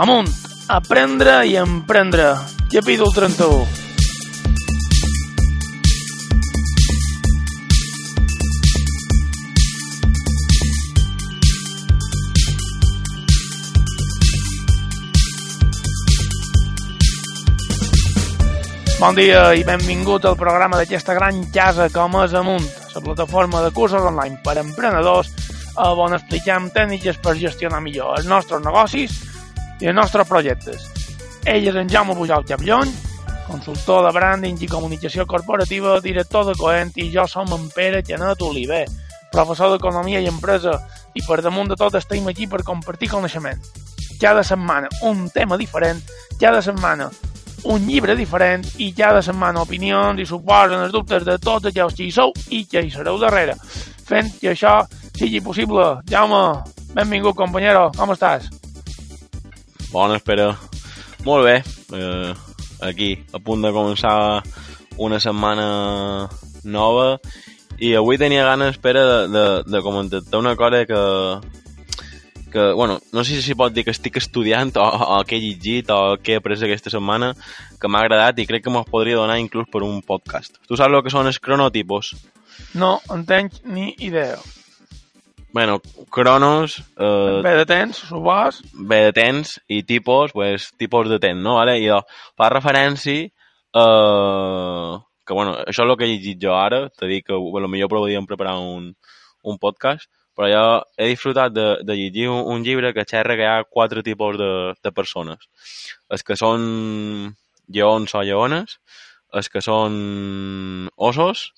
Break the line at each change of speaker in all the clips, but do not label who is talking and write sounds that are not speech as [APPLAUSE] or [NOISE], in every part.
Amunt, aprendre i emprendre. Capítol 31. Bon dia i benvingut al programa d'aquesta gran casa com és Amunt, la plataforma de cursos online per emprenedors on expliquem tècniques per gestionar millor els nostres negocis i els nostres projectes. Ell és en Jaume Pujol Capllony, consultor de branding i comunicació corporativa, director de Coent i jo som en Pere Genet Oliver, professor d'Economia i Empresa i per damunt de tot estem aquí per compartir coneixement. Cada setmana un tema diferent, cada setmana un llibre diferent i cada setmana opinions i suposen els dubtes de tots aquells que hi sou i que hi sereu darrere, fent que això sigui possible. Jaume, benvingut, companyero, com estàs?
Bona, espera. Molt bé. Eh, aquí, a punt de començar una setmana nova i avui tenia ganes, espera, de, de, de comentar-te una cosa que, que, bueno, no sé si pot dir que estic estudiant o, o que he llegit o què he après aquesta setmana que m'ha agradat i crec que m'ho podria donar inclús per un podcast. Tu saps el que són els cronotipos?
No, en tens ni idea.
Bueno, cronos... Eh,
Bé de temps, supos.
Bé de temps i tipus, pues, tipus de temps, no? Vale? I de, fa referència eh, que, bueno, això és el que he llegit jo ara, t'he dit que bueno, millor podríem preparar un, un podcast, però jo he disfrutat de, de llegir un, un llibre que xerra que hi ha quatre tipus de, de persones. Els que són lleons o lleones, els que són ossos,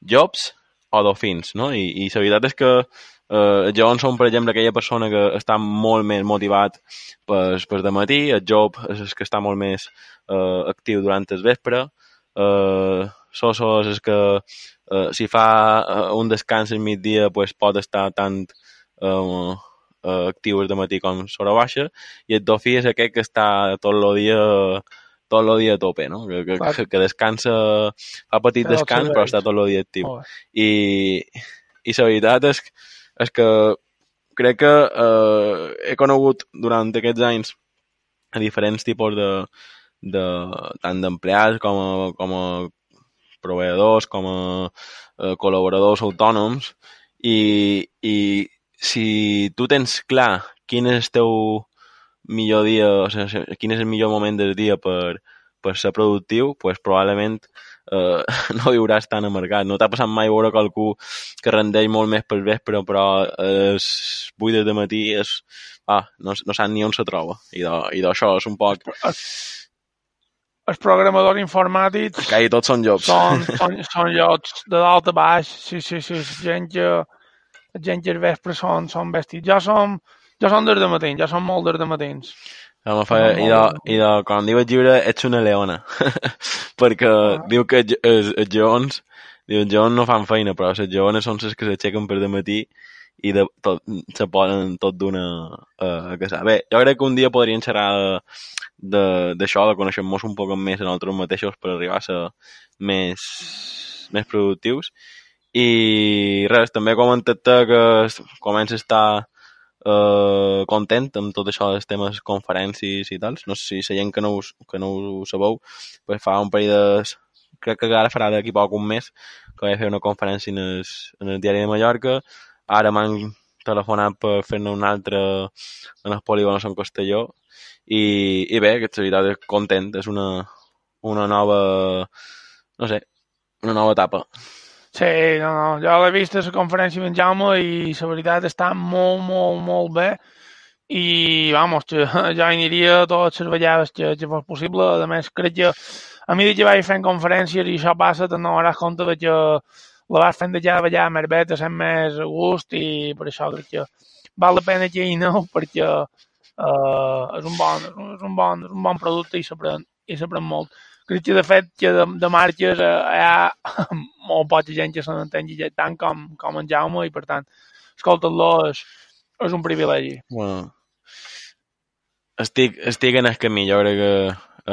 llops o dofins, no? I, i la veritat és que eh, lleons són, per exemple, aquella persona que està molt més motivat per, per de matí, el job és el que està molt més eh, actiu durant el vespre, eh, l'ossos és que eh, si fa eh, un descans al migdia pues, pot estar tant eh, eh, actiu de matí com sobre baixa, i el dofí és aquest que està tot el dia tot el dia a tope, no? Que, que, que, que descansa, fa petit descans, però està tot el dia actiu. I, i la veritat és, és que crec que eh, he conegut durant aquests anys a diferents tipus de, de tant d'empleats com a, com a proveïdors, com a eh, col·laboradors autònoms. I, i si tu tens clar quin és el teu millor dia, o sigui, quin és el millor moment del dia per, per ser productiu, pues, probablement [LAUGHS] no viuràs tan amargat. No t'ha passat mai veure qualcú que rendeix molt més pel vespre, però es 8 de matí és, ah, no, no sap ni on se troba. I d'això és un poc...
Els, programadors informàtics
Que tots són jobs. [LAUGHS]
són, són, són llocs de dalt a baix. Sí, sí, sí. Gent que, gent que al vespre són, són vestits. Jo som, jo som des de matins, jo som molt des de matins.
Fa, i, de, I de, quan diu el llibre, ets una leona. [LAUGHS] Perquè
Ah.
diu que els, els, els lleons, diu, els lleons no fan feina, però les lleones són les que s'aixequen per de matí i de, tot, se poden tot d'una uh, a casar. Bé, jo crec que un dia podríem xerrar d'això, de, de conèixer-nos un poc més a nosaltres mateixos per arribar a ser més, més productius. I res, també comentar-te que comença a estar eh, content amb tot això dels temes conferències i tals. No sé si la gent que no, us, que no ho sabeu, pues fa un parell de... Crec que ara farà d'aquí poc un mes que vaig fer una conferència en el, en el diari de Mallorca. Ara m'han telefonat per fer-ne una altra en el polígon Sant Castelló i, i bé, que la veritat és content, és una, una nova, no sé, una nova etapa.
Sí, no, no. Jo l'he vist a la conferència amb Jaume i la veritat està molt, molt, molt bé. I, vamos, que jo [LAUGHS] aniria a totes les vegades que, que fos possible. A més, crec que a mi que vaig fent conferències i això passa, te'n donaràs compte de que la vas fent de cada vegada més bé, te sent més a gust i per això crec que val la pena que hi aneu perquè uh, és, un bon, és, un bon, és un bon producte i s'aprèn molt. Crec que, de fet, que de, de marques eh, hi ha [LAUGHS] molt poca gent que se n'entengui tant com, com en Jaume i, per tant, escolta-lo és, és un privilegi.
Bueno, estic, estic en el camí, jo crec que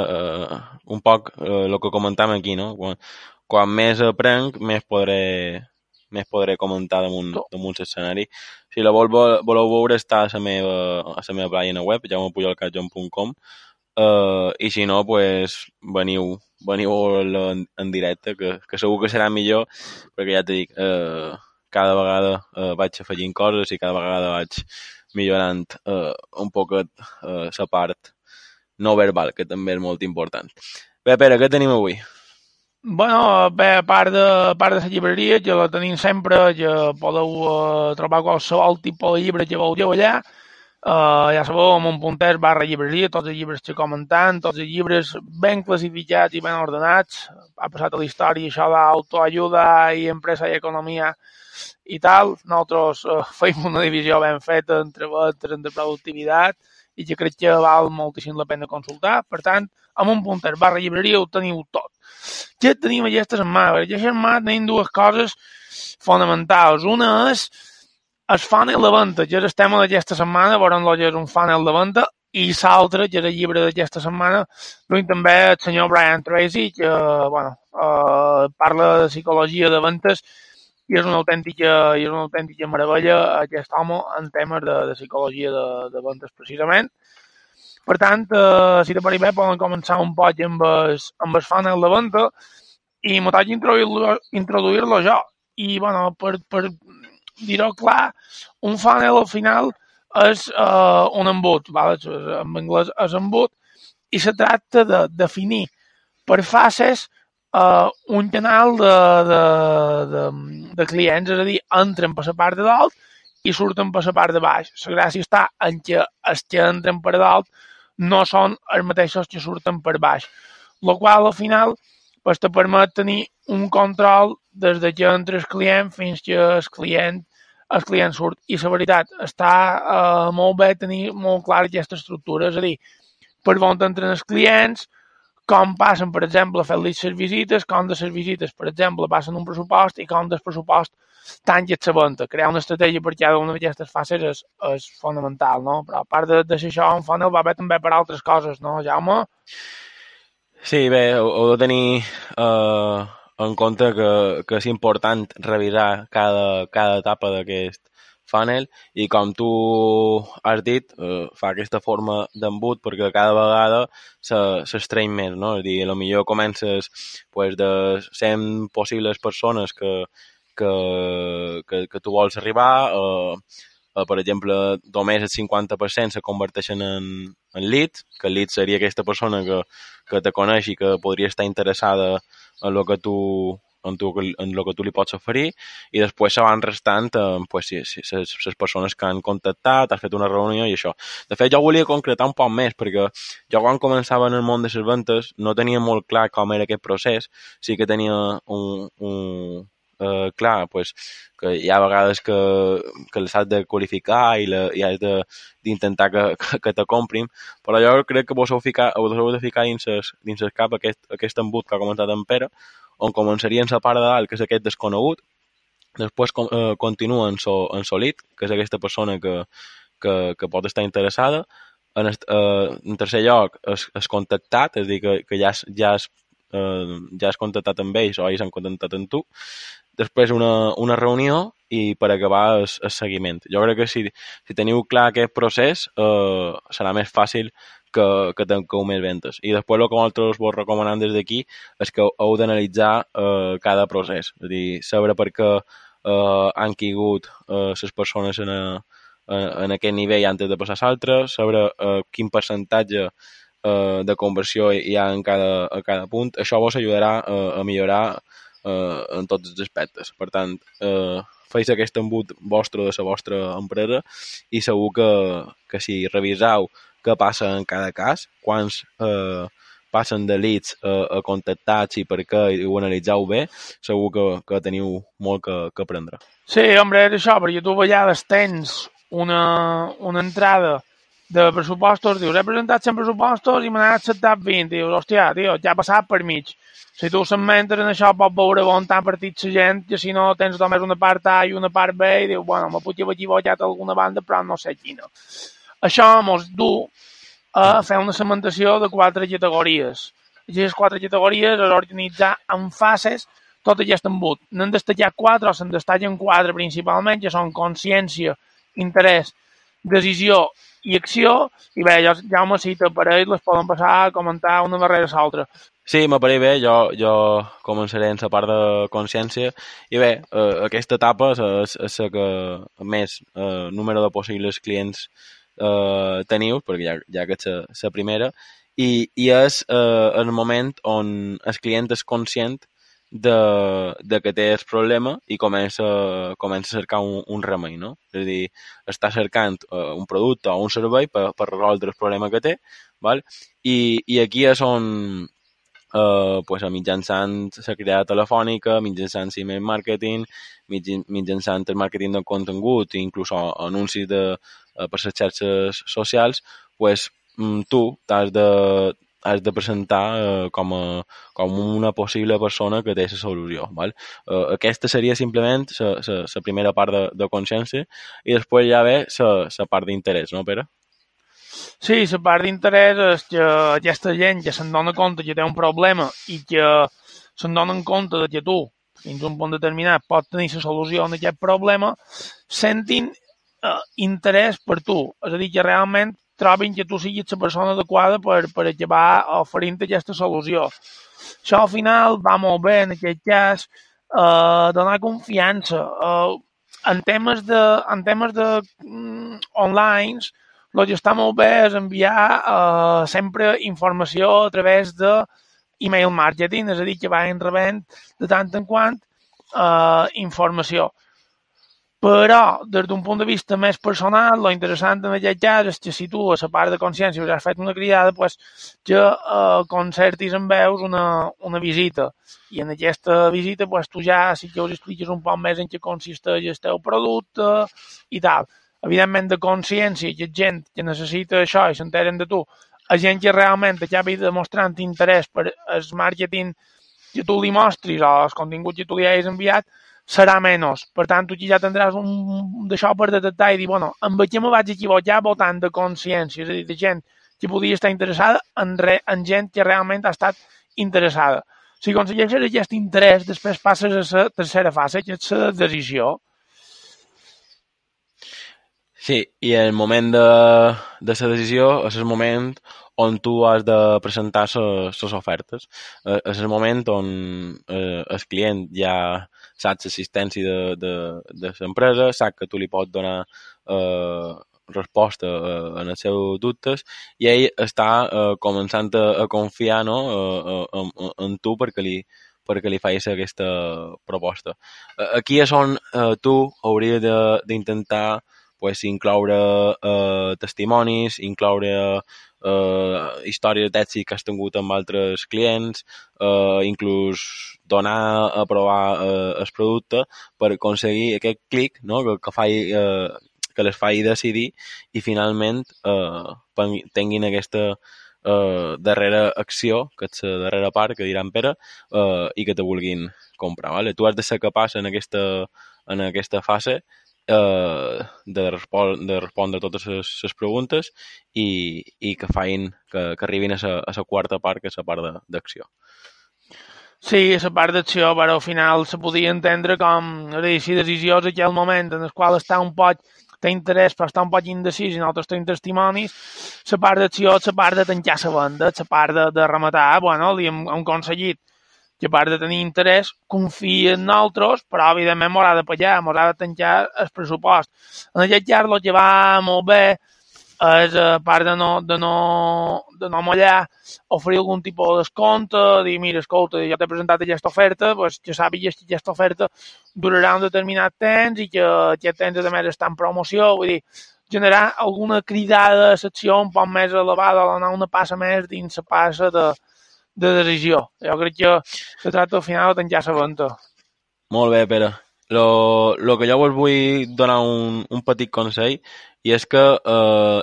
uh, un poc el uh, que comentàvem aquí, no? Quan, quan més aprenc, més podré més podré comentar damunt, damunt l'escenari. Si la vol, voleu veure, està a la meva, a la meva pàgina web, jaumepujolcatjon.com, uh, i si no, pues, veniu, veniu en, en directe, que, que segur que serà millor, perquè ja t'he dit, uh, cada vegada uh, vaig afegint coses i cada vegada vaig millorant uh, un poquet uh, la part no verbal, que també és molt important. Bé, Pere, què tenim avui?
Bueno, bé, a part de, a part de la llibreria, que la tenim sempre, que podeu uh, trobar qualsevol tipus de llibre que vulgueu allà. Uh, ja sabeu, amb un punter barra llibreria, tots els llibres que comentant, tots els llibres ben classificats i ben ordenats. Ha passat a la història això d'autoajuda i empresa i economia i tal. Nosaltres uh, [LAUGHS] feim una divisió ben feta entre vectors, entre productivitat, i que crec que val moltíssim la pena consultar. Per tant, amb un punter barra llibreria ho teniu tot. Què tenim aquesta setmana? Aquesta setmana tenim dues coses fonamentals. Una és el funnel de venda, que és el tema d'aquesta setmana, veurem que és un funnel de venda, i l'altre, que és el llibre d'aquesta setmana, duim també el senyor Brian Tracy, que bueno, eh, parla de psicologia de ventes i és una autèntica, i és una autèntica meravella aquest home en temes de, de psicologia de, de ventes precisament. Per tant, eh, si te pari bé, poden començar un poc amb el, amb el funnel de venda i m'ho introduir-lo introduir jo. I, bueno, per, per dir-ho clar, un funnel al final és uh, un embut, val? en anglès és embut, i se tracta de definir per fases uh, un canal de, de, de, de clients, és a dir, entren per la part de dalt i surten per la part de baix. La gràcia està en que els que entren per dalt no són els mateixos que surten per baix, el qual al final pues, te permet tenir un control des de que entra el client fins que el client el client surt. I la veritat, està eh, molt bé tenir molt clar aquesta estructura, és a dir, per on entren els clients, com passen, per exemple, fer-li les visites, com de les visites, per exemple, passen un pressupost i com del pressupost tanques la venda. Crear una estratègia per cada una d'aquestes fases és, és fonamental, no? Però a part de, de això, un funnel va bé també per altres coses, no, Jaume?
Sí, bé, heu de tenir uh, en compte que, que és important revisar cada, cada etapa d'aquest funnel i com tu has dit, eh, fa aquesta forma d'embut perquè cada vegada s'estreny més, no? És a dir, millor comences pues, de 100 possibles persones que, que, que, que tu vols arribar, eh, eh, per exemple, només el 50% se converteixen en, en lead, que lead seria aquesta persona que, que te coneix i que podria estar interessada en el que tu en, tu, en el que tu li pots oferir i després se van restant eh, pues, si, si, les persones que han contactat, has fet una reunió i això. De fet, jo volia concretar un poc més perquè jo quan començava en el món de les ventes no tenia molt clar com era aquest procés, sí que tenia un, un, eh, clar, pues, que hi ha vegades que, que l'has de qualificar i, la, i has d'intentar que, que, que te comprin, però jo crec que vos heu, ficar, vos heu de ficar dins, ses, dins el cap aquest, aquest embut que ha comentat en Pere, on començaria en la part de dalt, que és aquest desconegut, després com, eh, continua en, so, en Solit, que és aquesta persona que, que, que pot estar interessada, en, est, eh, en tercer lloc, és, és contactat, és a dir, que, que ja, has, ja, has, eh, ja has contactat amb ells o ells han contactat amb tu, després una, una reunió i per acabar el, el seguiment. Jo crec que si, si teniu clar aquest procés eh, serà més fàcil que, que tanqueu més ventes. I després el que nosaltres vos recomanem des d'aquí és que heu d'analitzar eh, cada procés, és a dir, saber per què eh, han caigut eh, les persones en, a, en aquest nivell antes de passar a l'altre, saber eh, quin percentatge eh, de conversió hi ha en cada, a cada punt. Això vos ajudarà eh, a millorar eh, en tots els aspectes. Per tant, eh, feis aquest embut vostre de la vostra empresa i segur que, que si reviseu què passa en cada cas, quants eh, passen de leads a, a contactats i per què i ho analitzeu bé, segur que, que teniu molt que, que aprendre.
Sí, home, és això, perquè tu a vegades tens una, una entrada de pressupostos, dius, he presentat 100 pressupostos i me n'han acceptat 20. Dius, hòstia, tio, ja ha passat per mig. Si tu segmentes en això pots veure on t'ha partit la gent, que si no tens només una part A i una part B i dius, bueno, me puc haver equivocat alguna banda, però no sé quina. Això mos du a fer una segmentació de quatre categories. I aquestes quatre categories és organitzar en fases tot aquest embut. N'han destacat quatre, o se'n destaquen quatre principalment, que són consciència, interès, decisió i acció, i bé, jo, Jaume, si t'apareix, les poden passar a comentar una darrere l'altra.
Sí, m'apareix bé, jo, jo començaré en la part de consciència, i bé, eh, aquesta etapa és, és la que més eh, número de possibles clients eh, teniu, perquè ja, ja que és la primera, i, i és eh, el moment on el client és conscient de, de que té el problema i comença, comença a cercar un, un remei, no? És a dir, està cercant uh, un producte o un servei per, per resoldre el problema que té, val? I, i aquí és on, uh, pues, mitjançant la creada telefònica, mitjançant email marketing, mitjançant el màrqueting de contingut, inclús anuncis de, uh, per les xarxes socials, pues, mm, tu t'has de, has de presentar eh, com, a, com una possible persona que té la solució. Val? Eh, aquesta seria simplement la primera part de, de consciència i després ja ve la part d'interès, no, Pere?
Sí, la part d'interès és que aquesta gent que se'n dona compte que té un problema i que se'n donen compte de que tu, fins a un punt determinat, pots tenir la solució a aquest problema, sentin eh, interès per tu. És a dir, que realment trobin que tu siguis la persona adequada per, per acabar oferint aquesta solució. Això al final va molt bé en aquest cas, eh, donar confiança. Eh, en temes de, en temes de mm, online, el que està molt bé és enviar eh, sempre informació a través de email marketing, és a dir, que vagin rebent de tant en quant eh, informació. Però, des d'un punt de vista més personal, lo interessant en aquest cas és que si tu a la part de consciència us has fet una cridada, pues, que eh, concertis amb veus una, una visita. I en aquesta visita pues, tu ja sí que us expliques un poc més en què consisteix el teu producte i tal. Evidentment, de consciència, que gent que necessita això i s'enteren de tu, a gent que realment acabi demostrant interès per el màrqueting que tu li mostris o els continguts que tu li hagis enviat, serà menys. Per tant, tu aquí ja tindràs un d'això per detectar i dir, bueno, amb què me vaig equivocar votant de consciència, és a dir, de gent que podia estar interessada en, re, en gent que realment ha estat interessada. Si aconsegueixes aquest interès, després passes a la tercera fase, que és la decisió.
Sí, i el moment de, de la decisió és el moment on tu has de presentar les ofertes. Eh, és el moment on eh, el client ja saps l'assistència de, de, de l'empresa, sap que tu li pots donar eh, resposta eh, en els seus dubtes i ell està eh, començant a, a confiar no, eh, eh en, en tu perquè li, perquè li facis aquesta proposta. Eh, aquí és on eh, tu hauries d'intentar pues, incloure eh, testimonis, incloure eh, històries d'èxit que has tingut amb altres clients, eh, inclús donar a provar eh, el producte per aconseguir aquest clic no? que, que, faci, eh, que les faci decidir i finalment eh, tinguin aquesta eh, darrera acció, que és la darrera part que diran Pere, eh, i que te vulguin comprar. Vale? Tu has de ser capaç en aquesta, en aquesta fase eh, de, respon de respondre totes les preguntes i, i que fain, que, que arribin a la quarta part, que és la part d'acció.
Sí, la part d'acció, però al final se podia entendre com, a dir, si decisió és aquell moment en el qual està un poc té interès però està un poc indecis i nosaltres tenim testimonis, la part d'acció és la part de tancar la venda, la part de, de rematar, bueno, li hem, hem aconseguit que a part de tenir interès, confia en nosaltres, però evidentment m'haurà de pagar, m'haurà de tancar el pressupost. En aquest cas, el que va molt bé és, a part de no, de no, de no mollar, oferir algun tipus de descompte, dir, mira, escolta, ja t'he presentat aquesta oferta, pues, que sàpigues que aquesta oferta durarà un determinat temps i que aquest temps, a més, està en promoció, vull dir, generar alguna cridada de secció un poc més elevada, o anar una passa més dins la passa de, de decisió. Jo crec que se tracta al final la venta.
Molt bé, Pere. Lo, lo que jo vos vull donar un, un petit consell i és que eh,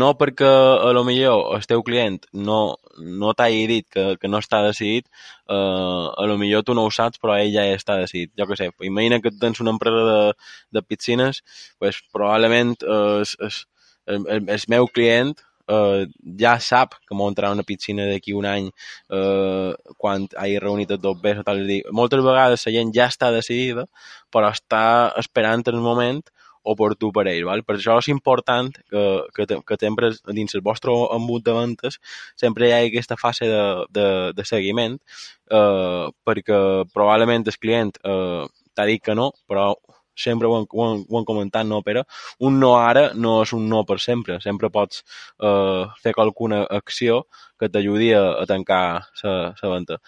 no perquè a lo millor el teu client no, no t'hagi dit que, que no està decidit, eh, a lo millor tu no ho saps, però ell ja està decidit. Jo què sé, imagina que tens una empresa de, de piscines, pues, probablement eh, el, el, el meu client eh, ja sap que muntarà una piscina d'aquí un any eh, quan hagi reunit els dos bé, tal, dir, moltes vegades la gent ja està decidida, però està esperant el moment oportú per ell. Val? Per això és important que, que, que sempre dins el vostre embut de ventes sempre hi ha aquesta fase de, de, de seguiment eh, perquè probablement el client eh, t'ha dit que no, però sempre ho hem, ho, hem, ho hem comentat, no, però un no ara no és un no per sempre. Sempre pots eh, fer alguna acció que t'ajudi a, a tancar la venda.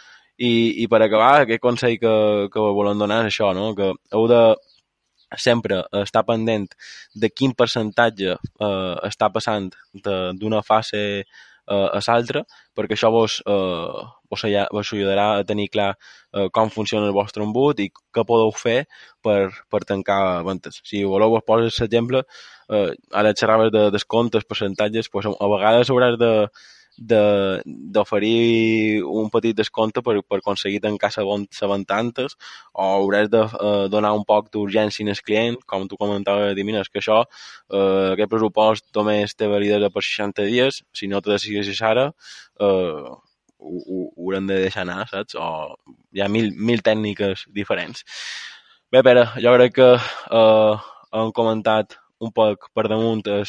I, I per acabar, aquest consell que, que volem donar és això, no? que heu de sempre estar pendent de quin percentatge eh, està passant d'una fase eh, a l'altra, perquè això vos, eh, vos, vos ajudarà a tenir clar eh, com funciona el vostre embut i què podeu fer per, per tancar ventes. Si voleu vos poso l'exemple, eh, ara xerraves de descomptes, percentatges, pues, a vegades hauràs de, d'oferir un petit descompte per, per aconseguir tancar sabentantes o hauràs de eh, donar un poc d'urgència al client, com tu comentaves, dir, mira, és que això, eh, aquest pressupost només té validesa per 60 dies, si no te decideixes ara, eh, ho, ho, ho haurem de deixar anar, saps? O hi ha mil, mil tècniques diferents. Bé, Pere, jo crec que eh, hem comentat un poc per damunt el,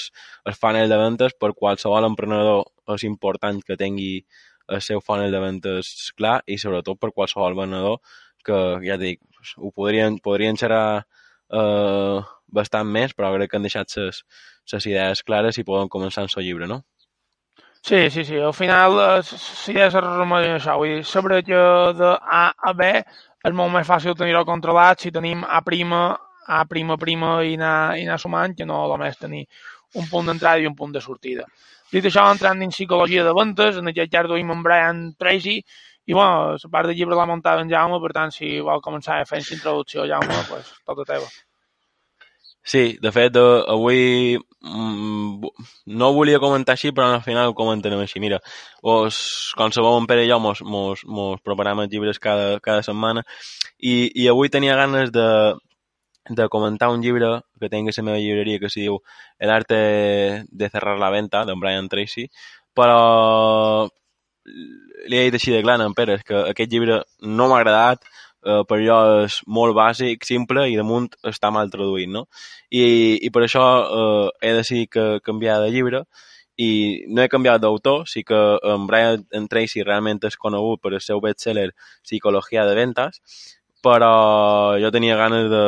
el funnel de ventes per qualsevol emprenedor és important que tingui el seu funnel de ventes clar i sobretot per qualsevol venedor que, ja dic, ho podrien, podrien xerrar eh, bastant més, però crec que han deixat les idees clares i poden començar en el llibre, no?
Sí, sí, sí. Al final, si ja se resumeix això, vull dir, saber que de A a B és molt més fàcil tenir-ho controlat si tenim A prima, A prima prima i anar, i anar sumant que no només tenir un punt d'entrada i un punt de sortida. Dit això, entrant en psicologia de ventes, en aquest cas duim en Brian Tracy, i bueno, la part del llibre l'ha muntat en Jaume, per tant, si vol començar a fer la introducció, Jaume, pues, tota teva.
Sí, de fet, uh, avui mm, no volia comentar així, però al final ho comentarem així. Mira, vos, com sabeu, en Pere i jo mos, mos, mos preparam els llibres cada, cada setmana i, i avui tenia ganes de, de comentar un llibre que tinc a la meva llibreria que se diu El arte de cerrar la venta, d'en Brian Tracy, però li he dit així de clar en Pere, que aquest llibre no m'ha agradat, eh, per jo és molt bàsic, simple i damunt està mal traduït, no? I, i per això eh, he decidit que canviar de llibre i no he canviat d'autor, sí que en Brian Tracy realment és conegut per el seu bestseller Psicologia de Ventas, però jo tenia ganes de,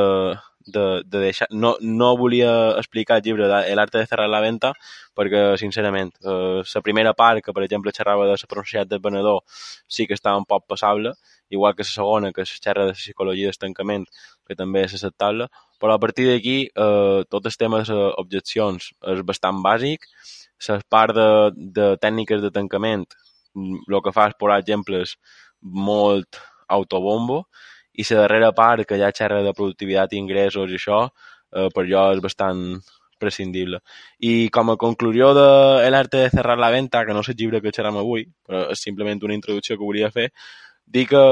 de, de deixar... No, no volia explicar el llibre El arte de cerrar la venta perquè, sincerament, eh, la primera part, que per exemple xerrava de la pronunciat del venedor, sí que estava un poc passable, igual que la segona, que xerra de la psicologia d'estancament, que també és acceptable, però a partir d'aquí eh, tots els temes eh, objeccions és bastant bàsic, la part de, de tècniques de tancament, el que fa és posar exemples molt autobombo, i la darrera part, que ja xerra de productivitat i ingressos i això, eh, per jo és bastant prescindible. I com a conclusió de El de cerrar la venta, que no és el llibre que xerram avui, però és simplement una introducció que volia fer, dir que,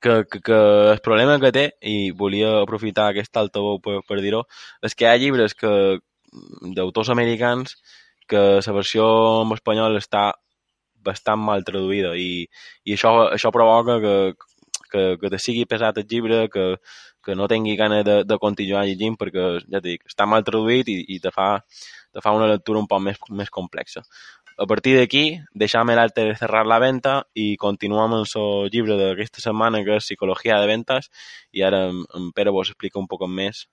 que, que, que el problema que té, i volia aprofitar aquest altaveu per, per dir-ho, és que hi ha llibres que d'autors americans que la versió en espanyol està bastant mal traduïda i, i això, això provoca que, que, que te sigui pesat el llibre, que, que no tingui ganes de, de continuar llegint perquè, ja dic, està mal traduït i, i te, fa, te fa una lectura un poc més, més complexa. A partir d'aquí, deixam l'arte de cerrar la venta i continuem amb el llibre d'aquesta setmana, que és Psicologia de Ventas, i ara en, en Pere vos explica un poc més.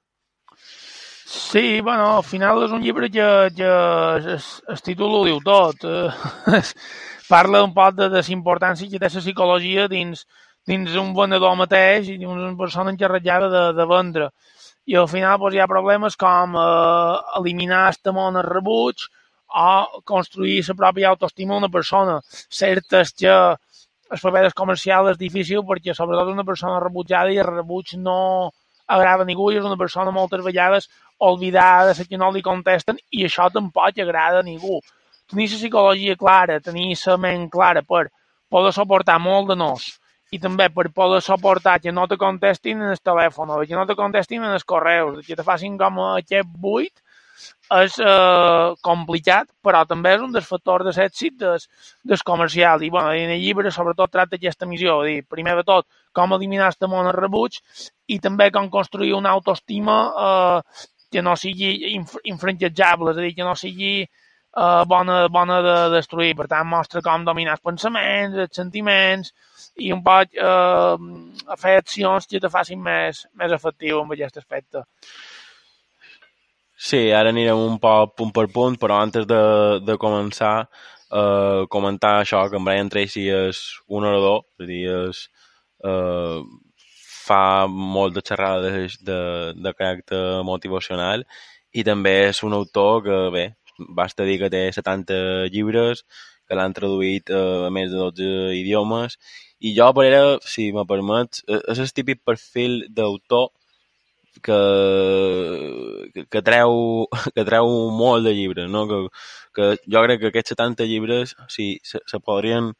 Sí, bueno, al final és un llibre que, que el, el títol ho diu tot. [LAUGHS] Parla un poc de, de la importància que té la psicologia dins, dins un venedor mateix i una persona encarregada de, de vendre. I al final doncs, hi ha problemes com eh, eliminar el món al rebuig o construir la pròpia autoestima d'una persona. Cert és que el paper comercial és difícil perquè sobretot una persona rebutjada i el rebuig no agrada a ningú i és una persona moltes vegades oblidada, de que no li contesten i això tampoc agrada a ningú. Tenir la psicologia clara, tenir la ment clara per poder suportar molt de nos i també per poder suportar que no te contestin en el telèfon, que no te contestin en els correus, que te facin com aquest buit, és eh, complicat, però també és un dels factors de l'èxit des, des comercial. I, bueno, en el llibre sobretot tracta aquesta missió, dir, primer de tot, com eliminar el temor al rebuig i també com construir una autoestima eh, que no sigui inf infranquejable, és a dir, que no sigui bona, bona de destruir. Per tant, mostra com dominar els pensaments, els sentiments i un poc eh, fer accions que te facin més, més efectiu en aquest aspecte.
Sí, ara anirem un poc punt per punt, però antes de, de començar, eh, comentar això, que en Brian Tracy és un orador, és a dir, és, eh, fa molt de xerrada de, de, de caràcter motivacional i també és un autor que, bé, basta dir que té 70 llibres, que l'han traduït a més de 12 idiomes, i jo, per era, si me permets, és el típic perfil d'autor que, que, que, treu, [LAUGHS] que treu molt de llibres, no? que, que jo crec que aquests 70 llibres sí, se, se, podrien,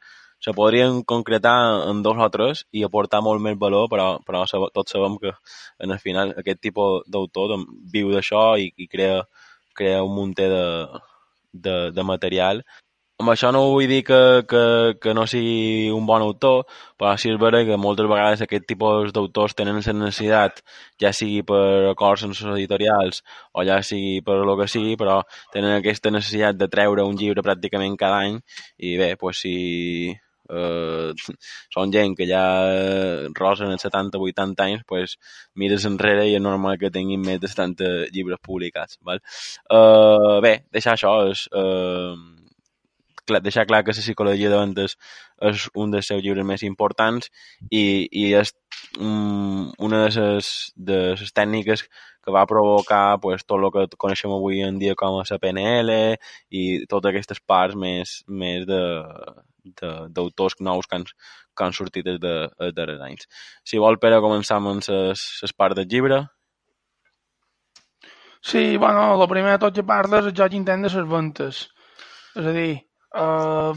se podrien concretar en dos o tres i aportar molt més valor, però, però tots sabem que en el final aquest tipus d'autor viu d'això i, i crea, crea un munter de, de, de material. Amb això no vull dir que, que, que no sigui un bon autor, però sí és vera que moltes vegades aquest tipus d'autors tenen la necessitat, ja sigui per acords en les editorials o ja sigui per el que sigui, però tenen aquesta necessitat de treure un llibre pràcticament cada any i bé, pues, si eh, són gent que ja rosen els 70-80 anys, pues, mires enrere i és normal que tinguin més de 70 llibres publicats. Val? Eh, bé, deixar això és... Eh, deixar clar que la psicologia de vendes és un dels seus llibres més importants i, i és um, una de les, de les tècniques que va provocar pues, tot el que coneixem avui en dia com a la PNL i totes aquestes parts més, més de, d'autors nous que han, que han sortit des de, darrers anys. Si vol, Pere, començar amb les parts del llibre.
Sí, bueno, el primer de tot que parles és jo que intent de les ventes. És a dir, eh,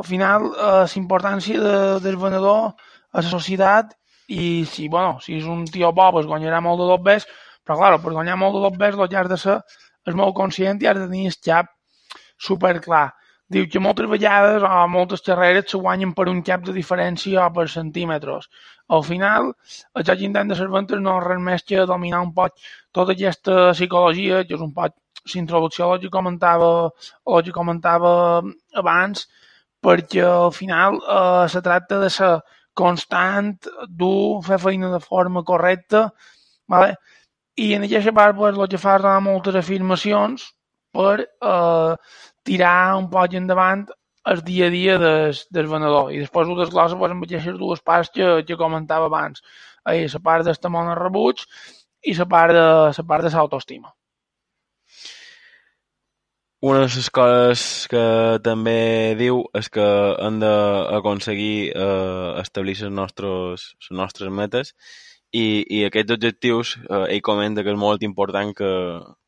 al final eh, la importància de, del venedor a la societat i si, bueno, si és un tio bo pues guanyarà molt de dobbers, però clar, per guanyar molt de dobbers el que has de ser és molt conscient i has de tenir el xap super clar. Diu que moltes vegades o moltes carreres se guanyen per un cap de diferència o per centímetres. Al final, el joc intent de ser no és res més que dominar un poc tota aquesta psicologia, que és un poc l'introducció el que comentava, el que comentava abans, perquè al final eh, se tracta de ser constant, dur, fer feina de forma correcta, vale? i en aquesta part pues, el que fas és moltes afirmacions per eh, tirar un poc endavant el dia a dia del, del venedor i després ho desglossa pues, amb aquestes dues parts que, que comentava abans. Ahí, la part temor al rebuig i la part de la part de l'autoestima.
Una de les coses que també diu és que hem d'aconseguir eh, establir les nostres, les nostres metes i, i aquests objectius eh, ell comenta que és molt important que,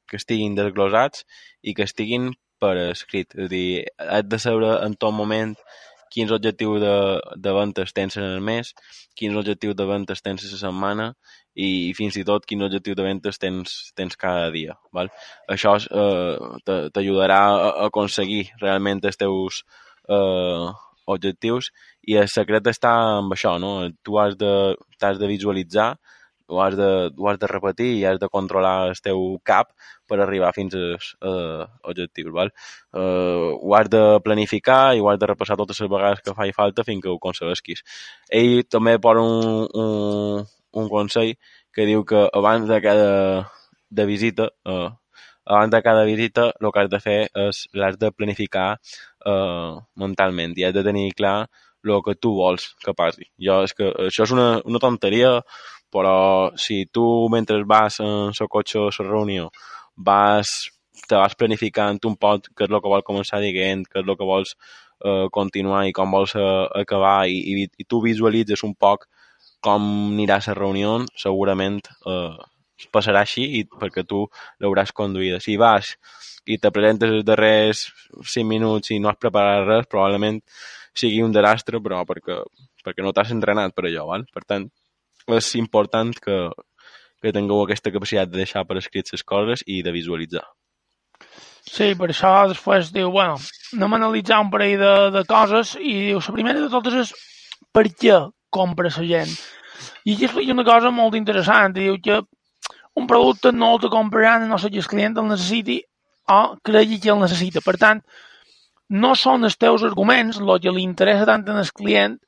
que estiguin desglosats i que estiguin per escrit. És a dir, has de saber en tot moment quins objectius de, de ventes tens en el mes, quins objectius de ventes tens la setmana i fins i tot quin objectiu de ventes tens, tens cada dia. Val? Això eh, t'ajudarà a aconseguir realment els teus eh, objectius i el secret està en això, no? Tu has de, has de visualitzar, ho has, de, ho has de repetir i has de controlar el teu cap per arribar fins als eh, objectius. Val? Eh, ho has de planificar i ho has de repassar totes les vegades que faci falta fins que ho aconseguisquis. Ell també posa un, un, un consell que diu que abans de cada de visita, eh, abans de cada visita el que has de fer és l'has de planificar eh, mentalment i has de tenir clar el que tu vols que passi. Jo, és que això és una, una tonteria, però si tu mentre vas en el cotxe a la reunió vas, te vas planificant un poc què és el que vols començar dient, què és el que vols eh, continuar i com vols eh, acabar i, i, i tu visualitzes un poc com anirà la reunió, segurament eh, passarà així i perquè tu l'hauràs conduïda. Si vas i te presentes els darrers 5 minuts i no has preparat res, probablement sigui un desastre, però perquè, perquè no t'has entrenat per allò, val? Per tant, és important que, que tingueu aquesta capacitat de deixar per escrit les coses i de visualitzar.
Sí, per això després diu, bueno, anem a analitzar un parell de, de coses i diu, la primera de totes és per què compra la gent. I aquí explica una cosa molt interessant, diu que un producte no el te compraran no sé si el client el necessiti o cregui que el necessita. Per tant, no són els teus arguments el que li interessa tant al client,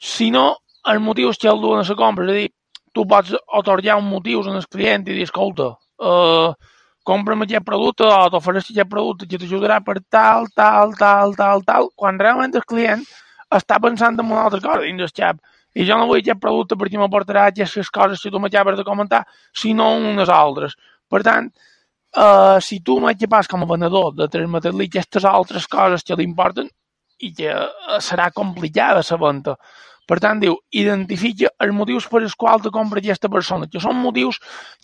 sinó els motius que el duen a la compra. És a dir, tu pots otorgar un motius al client i dir, escolta, uh, compra'm aquest producte o t'ofereixo aquest producte que t'ajudarà per tal, tal, tal, tal, tal, quan realment el client està pensant en una altra cosa dins el xap. I jo no vull aquest producte perquè m'aportarà aquestes coses que tu m'acabes de comentar, sinó unes altres. Per tant, uh, si tu no ets capaç com a venedor de transmetre-li aquestes altres coses que li importen, i que uh, serà complicada la venda. Per tant, diu, identifica els motius per els quals te compra aquesta persona, que són motius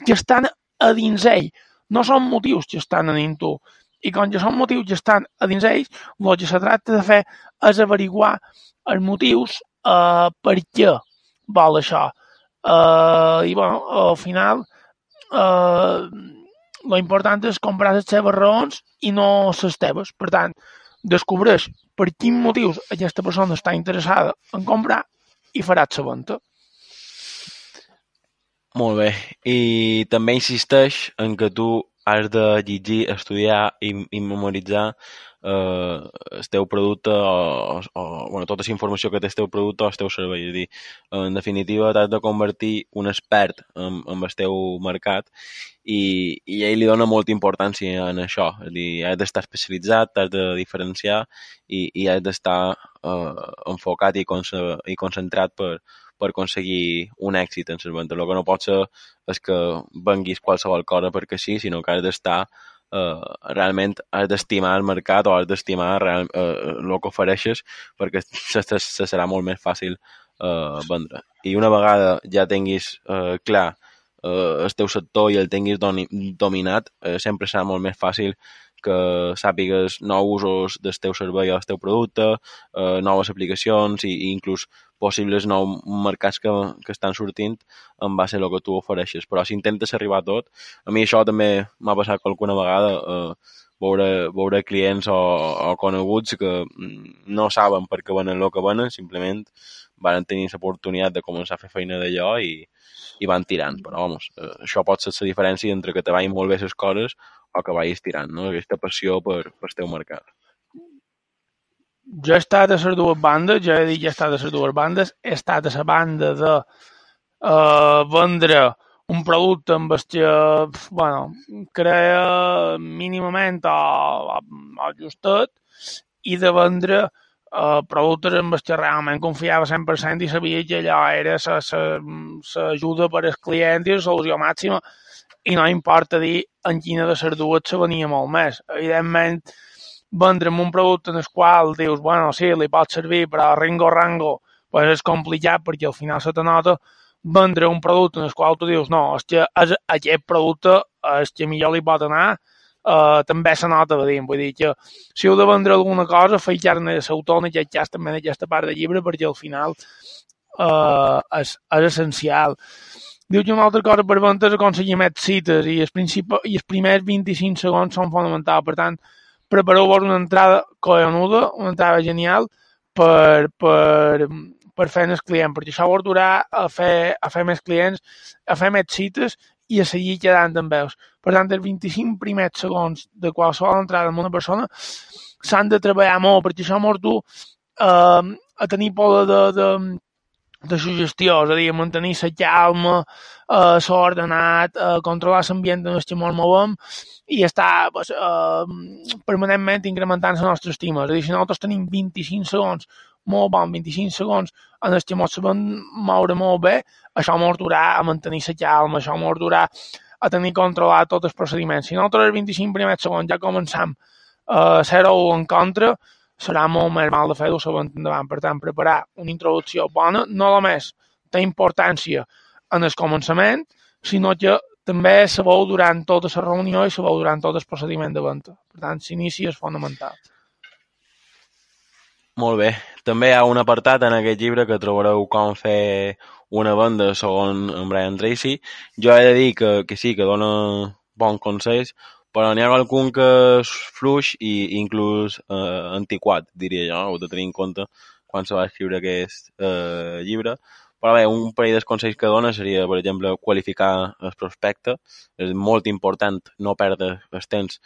que estan a dins ell, no són motius que estan a dins tu. I quan ja són motius que estan a dins ells, el que se tracta de fer és averiguar els motius uh, per què vol això. Uh, I, bueno, al final, lo important és comprar les seves raons i no les teves. Per tant, descobreix per quins motius aquesta persona està interessada en comprar i faràs la venda.
Molt bé. I també insisteix en que tu has de llegir, estudiar i, i memoritzar eh, el teu producte o, o bueno, tota la informació que té el teu producte o el teu servei. És a dir, en definitiva, t'has de convertir un expert en, en el teu mercat i, i ell li dona molta importància en això. És a dir, has d'estar especialitzat, has de diferenciar i, i has d'estar eh, enfocat i, i concentrat per, per aconseguir un èxit en les ventes. El que no pot ser és que venguis qualsevol cosa perquè sí, sinó que has d'estar eh, realment has d'estimar el mercat o has d'estimar eh, el que ofereixes perquè se, se, se serà molt més fàcil eh, vendre. I una vegada ja tinguis eh, clar eh, el teu sector i el tinguis dominat, eh, sempre serà molt més fàcil que sàpigues nous usos del teu servei o del teu producte, eh, noves aplicacions i, i inclús possibles nous mercats que, que estan sortint en base a el que tu ofereixes. Però si intentes arribar a tot, a mi això també m'ha passat alguna vegada, eh, veure, veure clients o, o coneguts que mm, no saben per què venen el que venen, simplement van tenir l'oportunitat de començar a fer feina d'allò i, i van tirant. Però, vamos, eh, això pot ser la diferència entre que te vagin molt bé les coses o que vagis tirant, no? Aquesta passió per, per teu mercat
jo he estat a les dues bandes, jo he dit que he estat a les dues bandes, he estat a la banda de uh, vendre un producte amb que, bueno, crea mínimament o, o justet i de vendre uh, productes els que realment confiava 100% i sabia que allò era l'ajuda per al client i la solució màxima i no importa dir en quina de les dues se venia molt més. Evidentment, vendre'm un producte en el qual dius, bueno, sí, li pot servir, però ringo rango pues és complicat perquè al final se te nota vendre un producte en el qual tu dius, no, és que és, aquest producte és que millor li pot anar, uh, també se nota, dir, vull dir que si heu de vendre alguna cosa, feitar-ne de l'autor en aquest cas també en aquesta part del llibre perquè al final uh, és, és essencial. Diu que una altra cosa vendre és aconseguir més cites i els, primers 25 segons són fonamentals. Per tant, prepareu-vos una entrada collonuda, una entrada genial per, per, per fer el client, perquè això vos durà a fer, a fer més clients, a fer més cites i a seguir quedant amb veus. Per tant, els 25 primers segons de qualsevol entrada amb una persona s'han de treballar molt, perquè això mos du eh, a tenir por de, de suggestió, és a dir, mantenir la calma, eh, s'ordenat, eh, controlar l'ambient en el que ens movem i estar pues, eh, permanentment incrementant la nostra estima. És a dir, si nosaltres tenim 25 segons molt bon, 25 segons en els que ens sabem moure molt bé, això ens durà a mantenir la calma, això ens durà a tenir controlat tots els procediments. Si nosaltres els 25 primers segons ja començam a ser-ho en contra, serà molt més de fer-ho sabent endavant. Per tant, preparar una introducció bona no només té importància en el començament, sinó que també se veu durant tota la reunió i se veu durant tot el procediment de venda. Per tant, l'inici és fonamental.
Molt bé. També hi ha un apartat en aquest llibre que trobareu com fer una banda segons en Brian Tracy. Jo he de dir que, que sí, que dona bons consells, però n'hi ha algun que és fluix i inclús eh, antiquat, diria jo, heu de tenir en compte quan se va escriure aquest eh, llibre. Però bé, un parell dels consells que dona seria, per exemple, qualificar el prospecte. És molt important no perdre el temps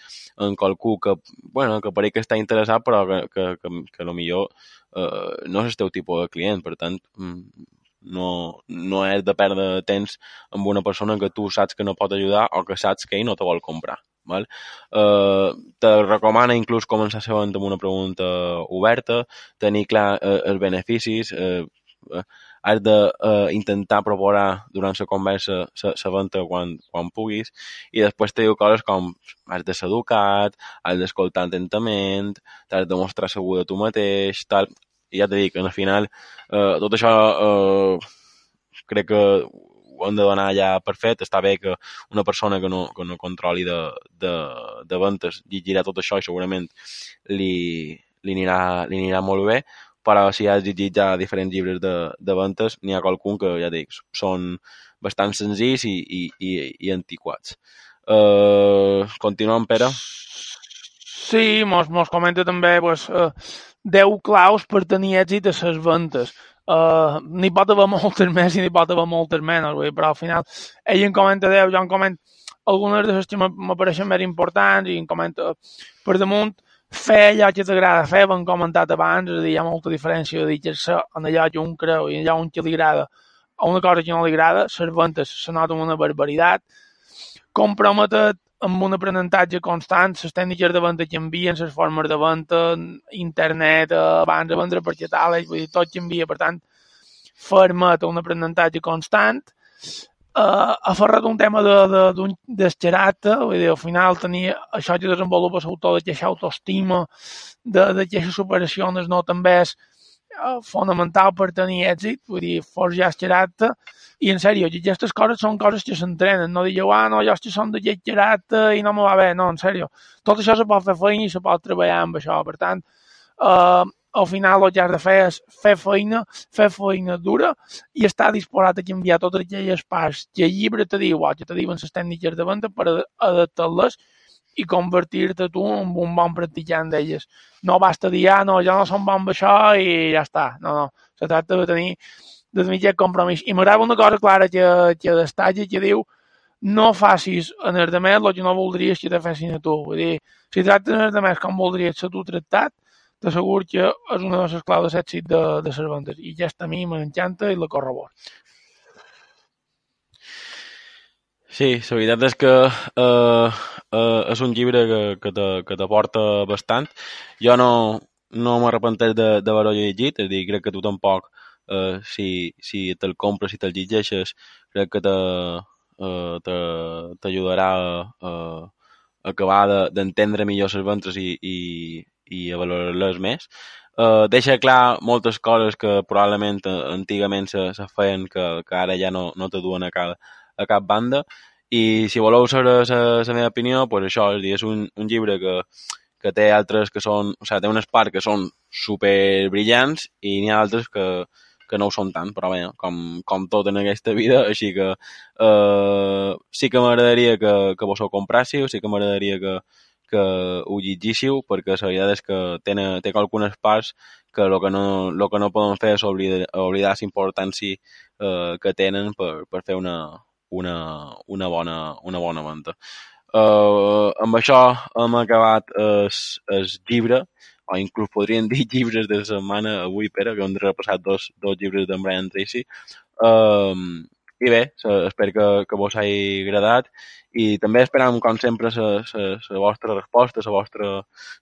en qualcú que, bueno, que pareix que està interessat, però que, que, que, que millor eh, no és el teu tipus de client. Per tant, mm, no, no és de perdre temps amb una persona que tu saps que no pot ajudar o que saps que ell no te vol comprar. Val? Eh, te recomana inclús començar sabent amb una pregunta oberta, tenir clar eh, els beneficis, eh, eh has d'intentar eh, proposar durant la conversa la venda quan, quan puguis i després te diu coses com has de ser educat, has d'escoltar atentament, t'has de mostrar segur de tu mateix, tal. I ja t'he dit, al final, eh, tot això eh, crec que ho hem de donar ja per fet. Està bé que una persona que no, que no controli de, de, de ventes llegirà tot això i segurament li, li, anirà, li anirà molt bé, però si has llegit ja diferents llibres de, de ventes, n'hi ha qualcun que, ja dic, són bastant senzills i, i, i, i antiquats. Uh, continuem, Pere?
Sí, mos, mos comenta també pues, uh, 10 claus per tenir èxit a les ventes. Uh, n'hi pot haver moltes més i n'hi pot haver moltes menys, vull, però al final ell en comenta 10, jo en comento algunes de les que m'apareixen més importants i en comenta per damunt fer allò que t'agrada fer, hem comentat abans, és a dir, hi ha molta diferència de dir-se en allò que un creu i allò que li agrada. A una cosa que no li agrada, les ventes se nota una barbaritat, comprometet amb un aprenentatge constant, les tècniques de venda canvien, les formes de venda, internet, eh, abans de vendre per catàleg, vull dir, tot canvia, per tant, fermet un aprenentatge constant, eh, aferrat un tema de, de, d'un desxerat, vull dir, al final tenir això que desenvolupa l'autor de queixa autoestima, de, de queixa superacions no també és eh, fonamental per tenir èxit, vull dir, forjar el caràcter, i en sèrio, aquestes coses són coses que s'entrenen, no digueu, ah, no, jo estic som de llet i no me va bé, no, en sèrio. Tot això se pot fer feina i se pot treballar amb això, per tant, eh, al final el que has de fer és fer feina, fer feina dura i estar disposat a canviar totes aquelles parts que el llibre te diu o que te diuen les tècniques de venda per adaptar-les i convertir-te tu en un bon practicant d'elles. No basta dir, ah, no, jo no som bon amb això i ja està. No, no. Se tracta de tenir de tenir aquest compromís. I m'agrada una cosa clara que, que destaca, que diu no facis en els demés el que no voldries que te fessin a tu. Vull dir, si tractes en els demés com voldries ser tu tractat, t'assegur que és una de les claus d'èxit de, de les vendes. I aquesta a mi m'encanta i la corrobor.
Sí, la veritat és que uh, uh, és un llibre que, que t'aporta bastant. Jo no, no m'arrepenteix de, de haver-ho llegit, és a dir, crec que tu tampoc eh, si, si te'l compres, si te'l llegeixes, crec que eh, t'ajudarà a, a, a acabar d'entendre de, millor les ventres i, i, i a valorar-les més. Uh, deixa clar moltes coses que probablement antigament se, se feien que, que ara ja no, no te duen a cap, a cap banda i si voleu saber la meva opinió, pues això, és, dir, és un, un llibre que, que té altres que són, o sigui, té unes parts que són super brillants i n'hi ha altres que, que no ho són tant, però bé, com, com tot en aquesta vida, així que eh, sí que m'agradaria que, que vos ho comprássiu, sí que m'agradaria que, que ho llegíssiu, perquè la veritat és que té, té algunes parts que el que no, lo que no poden fer és oblidar, oblidar la importància eh, que tenen per, per fer una, una, una, bona, una bona venda. Uh, amb això hem acabat el, el llibre o inclús podríem dir [LAUGHS] llibres de la setmana avui, Pere, que hem repassat dos, dos llibres d'en Brian Tracy. Um, I bé, espero que, que vos hagi agradat i també esperam, com sempre, la vostra resposta, la vostra,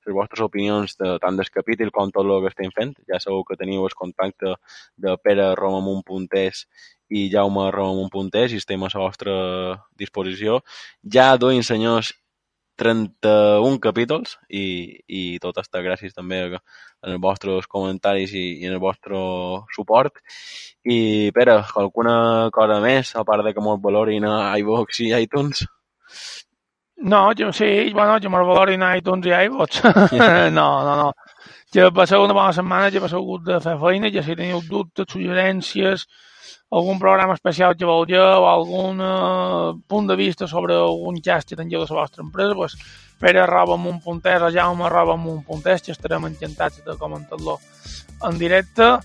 les vostres opinions de, tant del capítol com tot el que estem fent. Ja sabeu que teniu el contacte de Pere Romamunt.es i Jaume Romamunt.es i estem a la vostra disposició. Ja, duim, senyors, 31 capítols i, i tot està gràcies també en els vostres comentaris i, i en el vostre suport. I, Pere, alguna cosa més, a part de que molt valorin a iVox i iTunes?
No, jo sí, bueno, jo me'l valorin a iTunes i iVox. [LAUGHS] [LAUGHS] no, no, no. que passeu una bona setmana, que passeu hagut de fer feina, que si teniu dubtes, suggerències, algun programa especial que vulgueu, algun uh, punt de vista sobre algun cas que tingueu de la vostra empresa, pues, pere arroba amb un puntès o jaume arroba amb un puntès, que estarem encantats de comentar-lo en directe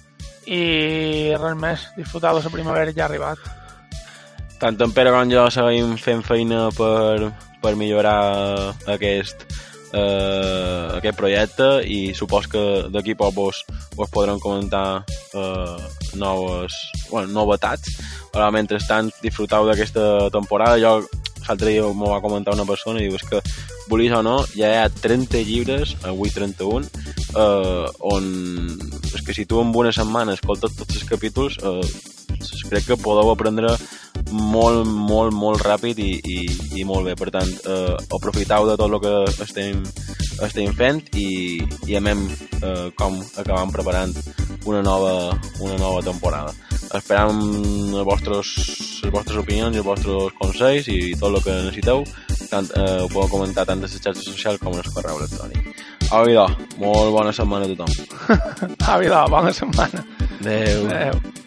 i res més, disfrutar de la primavera que ha arribat.
Tant en Pere com jo seguim fent feina per, per millorar aquest, eh, aquest projecte i supos que d'aquí poc vos, vos podrem comentar eh, noves, bueno, novetats. Però mentrestant disfruteu d'aquesta temporada. Jo l'altre dia m'ho va comentar una persona i diu que volies o no ja hi ha 30 llibres, avui 31 eh, on és que si tu en una setmana escoltes tots els capítols eh, crec que podeu aprendre molt, molt, molt ràpid i, i, i molt bé. Per tant, eh, aprofiteu de tot el que estem, estem fent i, i amem eh, com acabam preparant una nova, una nova temporada. Esperam les vostres, les vostres opinions i els vostres consells i tot el que necessiteu. Tant, eh, ho podeu comentar tant a les xarxes socials com en el correu electrònic. Au, idò, molt bona setmana a tothom. [LAUGHS]
Au, idò, bona setmana.
Adéu.
Adéu.